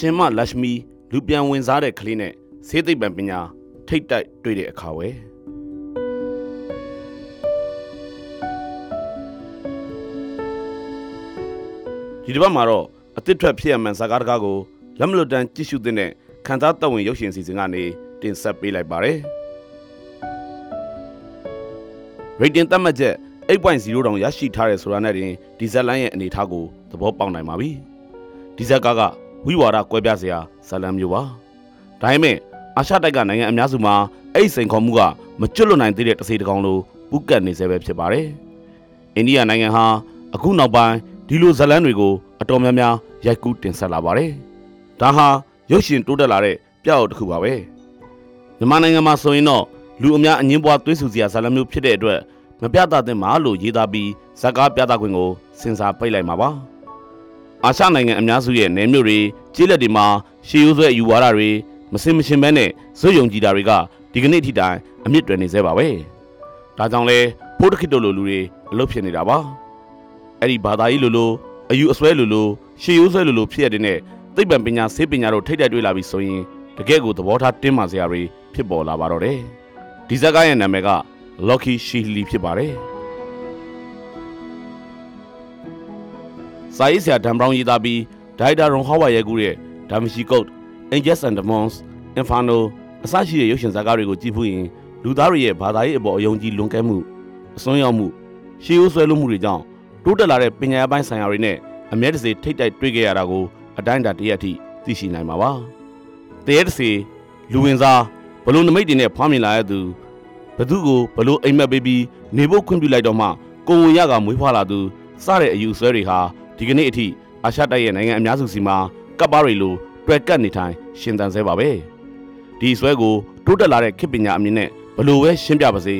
အရှင်မလက်ရှမီလူပြန်ဝင်စားတဲ့ကလေးနဲ့ဆေးသိပ္ပံပညာထိတ်တိုက်တွေ့တဲ့အခါဝယ်ဒီတစ်ပတ်မှာတော့အတစ်ထွက်ဖြစ်ရမှန်ဇာကားတကားကိုလက်မလွတ်တမ်းကြည့်ရှုသင့်တဲ့ခံစားသက်ဝင်ရုပ်ရှင်စီစဉ်ကနေတင်ဆက်ပေးလိုက်ပါတယ်ရေတင်သတ်မှတ်ချက်8.0တောင်ရရှိထားတယ်ဆိုတာနဲ့တင်ဒီဇက်လိုင်းရဲ့အနေအထားကိုသဘောပေါက်နိုင်ပါပြီဒီဇက်ကားက ဝိဝါဒကွဲပြားစရာဇာလံမျိုးပါဒါပေမဲ့အာရှတိုက်ကနိုင်ငံအများစုမှာအဲ့ဒီစိန်ခေါ်မှုကမကျွတ်လွတ်နိုင်သေးတဲ့တစ်စေတကောင်လိုပူးကတ်နေဆဲပဲဖြစ်ပါတယ်အိန္ဒိယနိုင်ငံဟာအခုနောက်ပိုင်းဒီလိုဇလန်းတွေကိုအတော်များများရိုက်ကူးတင်ဆက်လာပါတယ်ဒါဟာရုပ်ရှင်တိုးတက်လာတဲ့ပြောက်တစ်ခုပါပဲမြန်မာနိုင်ငံမှာဆိုရင်တော့လူအများအငင်းပွားသွေးဆူစရာဇာလံမျိုးဖြစ်တဲ့အတွက်မပြသသင့်ပါလို့ရေးသားပြီးဇက်ကားပြသခွင့်ကိုစင်စာပိတ်လိုက်မှာပါ အာရှနိုင်ငံအများစုရဲ့နယ်မြို့တွေကျေးလက်တွေမှာရှေးရိုးဆွဲအယူဝါဒတွေမစင်မရှင်ဘဲနဲ့ဇွတ်ယုံကြည်တာတွေကဒီကနေ့ထိတိုင်အမြင့်တွယ်နေသေးပါပဲဒါကြောင့်လဲဖိုးတခိတလိုလူတွေအလုပ်ဖြစ်နေတာပါအဲ့ဒီဘာသာရေးလိုလိုအယူအဆွဲလိုလိုရှေးရိုးဆွဲလိုလိုဖြစ်ရတဲ့နဲ့သိပ္ပံပညာဆေးပညာတို့ထိတ်တိုက်တွေ့လာပြီဆိုရင်တကယ့်ကိုသဘောထားတင်းမာစရာတွေဖြစ်ပေါ်လာပါတော့တယ်ဒီဇက်ကားရဲ့နာမည်က Lucky Shihli ဖြစ်ပါတယ် စာရေးဆရာဒမ်ဘရောင်းရေးသားပြီးဒိုက်တာရွန်ဟောဝါရဲ့ကူရဲ့ဒါမရှိကုတ် Angels and Demons Inferno အစရှိတဲ့ရုပ်ရှင်ဇာတ်ကားတွေကိုကြည့်ဖို့ရင်လူသားတွေရဲ့ဘာသာရေးအပေါ်အယုံကြည်လွန်ကဲမှုအစွန်းရောက်မှုရှေးရိုးဆွဲလို့မှုတွေကြောင့်တိုးတက်လာတဲ့ပညာရေးပိုင်းဆိုင်ရာတွေနဲ့အမြဲတစေထိတ်တိုက်တွေ့ခဲ့ရတာကိုအတိုင်းအတာတရက်အထိသိရှိနိုင်မှာပါ။တရက်တစေလူဝင်စားဘလို့နမိတ်တွေနဲ့ဖွားမြင်လာတဲ့သူဘသူကိုဘလို့အိမ်မက်ပေးပြီးနေဖို့ခွင့်ပြုလိုက်တော့မှကိုဝင်ရကမွေးဖွားလာသူစတဲ့အယူဆွဲတွေဟာ ဒီကနေ့အထိအာရှတိုက်ရဲ့နိုင်ငံအများစုစီမှာကပ်ပါတွေလိုတွယ်ကပ်နေထိုင်ရှင်သန်ဆဲပါပဲ။ဒီဆွဲကိုတိုးတက်လာတဲ့ခေတ်ပညာအမြင်နဲ့ဘလို့ပဲရှင်းပြပါစေ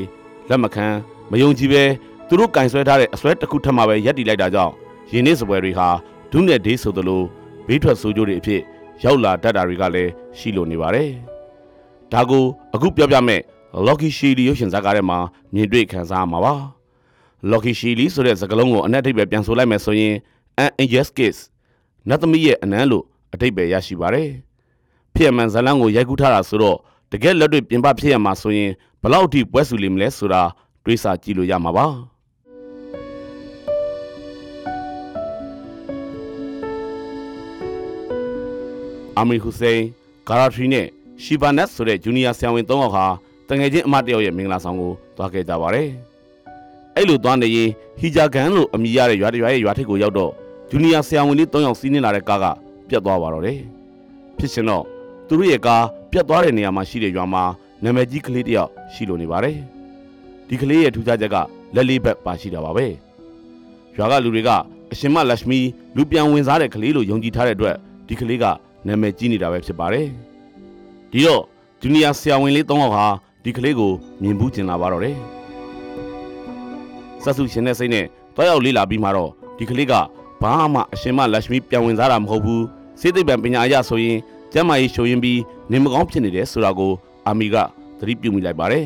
လက်မခံမယုံကြည်ပဲသူတို့ကင်ဆွဲထားတဲ့အစွဲတစ်ခုထပ်မှပဲရက်တီလိုက်တာကြောင့်ယင်းနေ့စပွဲတွေဟာဒုနဲ့ဒေးဆိုသလိုဘေးထွက်ဆိုးကြိုးတွေအဖြစ်ရောက်လာတတ်တာတွေကလည်းရှိလို့နေပါတယ်။ဒါကိုအခုပြောပြမဲ့ Lucky Shili ရုပ်ရှင်ဇာတ်ကားထဲမှာမြင်တွေ့ခံစားရမှာပါ။ Lucky Shili ဆိုတဲ့စကားလုံးကိုအနက်အဓိပ္ပာယ်ပြန်ဆိုလိုက်မယ်ဆိုရင် an injustice case နတ်သမီးရဲ့အနမ်းလို့အဓိပ္ပာယ်ရရှိပါတယ်။ဖြစ်ရမှန်ဇာတ်လမ်းကိုရိုက်ကူးထားတာဆိုတော့တကယ်လက်တွေ့ပြင်ပဖြစ်ရမှာဆိုရင်ဘလောက်အထိပွဲစုလိမ့်မလဲဆိုတာတွေးဆကြည့်လို့ရမှာပါ။အာမီဟူစိန်ဂါရာထရီနဲ့ရှီဘာနက်ဆိုတဲ့ဂျူနီယာဆရာဝန်၃ယောက်ဟာတငယ်ချင်းအမတ်တယောက်ရဲ့မင်္ဂလာဆောင်ကိုသွားခဲ့ကြပါတယ်။အဲ့လိုသွားနေရင်ဟီဂျာဂန်လို့အမည်ရတဲ့ရွာတစ်ရွာရဲ့ရွာထိပ်ကိုရောက်တော့ ဂျူနီယာဆရာဝန်လေး၃ယောက်စီးနှင်းလာတဲ့ကားကပြတ်သွားပါတော့တယ်။ဖြစ်ရှင်တော့သူတို့ရဲ့ကားပြတ်သွားတဲ့နေရာမှာရှိတဲ့ရွာမှာနာမည်ကြီးကလေးတစ်ယောက်ရှိလို့နေပါတယ်။ဒီကလေးရဲ့ထူးခြားချက်ကလက်လေးဘက်ပါရှိတာပါပဲ။ရွာကလူတွေကအရှင်မလက်ရှမီလူပြန်ဝင်စားတဲ့ကလေးလို့ယုံကြည်ထားတဲ့အတွက်ဒီကလေးကနာမည်ကြီးနေတာပဲဖြစ်ပါတယ်။ဒီတော့ဂျူနီယာဆရာဝန်လေး၃ယောက်ဟာဒီကလေးကိုမြင်ဘူးကျင်လာပါတော့တယ်။ဆက်စုရှင်တဲ့စိတ်နဲ့တွားရောက်လေးလာပြီးမှတော့ဒီကလေးက ဘာမှအရှင်မလက်ရှမီပြန်ဝင်စားတာမဟုတ်ဘူး။စေသိပ္ပံပညာအရဆိုရင်ကျမ်းမာရေးရှိုးရင်ပြီးနေမကောင်းဖြစ်နေတယ်ဆိုတာကိုအာမီကသတိပြုမိလိုက်ပါတယ်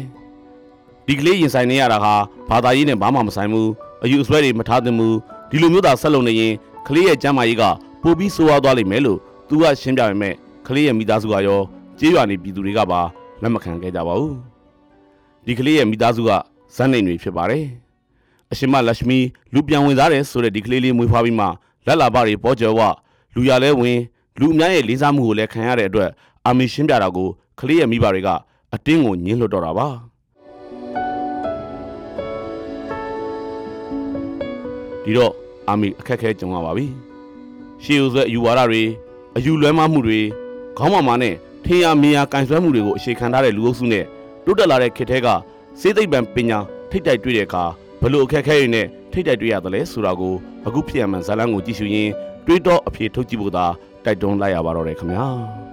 ။ဒီကလေးရင်ဆိုင်နေရတာဟာဘာသာရေးနဲ့ဘာမှမဆိုင်ဘူး။အယူအဆွဲတွေမထားသင့်ဘူး။ဒီလိုမျိုးသာဆက်လုပ်နေရင်ကလေးရဲ့ကျမ်းမာရေးကပိုပြီးဆိုးဝါးသွားလိမ့်မယ်လို့သူကရှင်းပြပေမဲ့ကလေးရဲ့မိသားစုကရောကြေးရွာနေပြည်သူတွေကပါလက်မခံခဲ့ကြပါဘူးဒီကလေးရဲ့မိသားစုကဇက်နေတွေဖြစ်ပါတယ် အရှင်မလက်ရှမီလူပြန်ဝင်စားတယ်ဆိုတဲ့ဒီကလေးလေးမွေးဖွားပြီးမှလက်လာပတွေပေါ်ကျော်ဝလူရလဲဝင်လူအများရဲ့လေးစားမှုကိုလည်းခံရတဲ့အတွက်အာမီရှင်းပြတာကိုကလေးရဲ့မိဘတွေကအတင်းကိုညှင်းလွတ်တော့တာပါဒီတော့အာမီအခက်ခဲကြုံရပါပြီရှေးဦးဆွဲအယူဝါဒတွေအယူလွဲမှားမှုတွေခေါင်းမာမာနဲ့ထင်ရမြင်ရကင်ဆွဲမှုတွေကိုအခြေခံထားတဲ့လူအုပ်စုနဲ့တိုးတက်လာတဲ့ခေတ်ထဲကစေသိပ္ပံပညာထိတ်တိုက်တွေ့တဲ့အခါ ဘလို့အခက်အခဲတွေနဲ့ထိတ်တိုက်တွေ့ရတယ်လဲဆိုတာကိုအခုဖြစ်ရမှန်ဇာလန်းကိုကြည့်ရှုရင်းတွေးတောအဖြေထုတ်ကြည့်ဖို့သာတိုက်တွန်းလိုက်ရပါတော့တယ်ခင်ဗျာ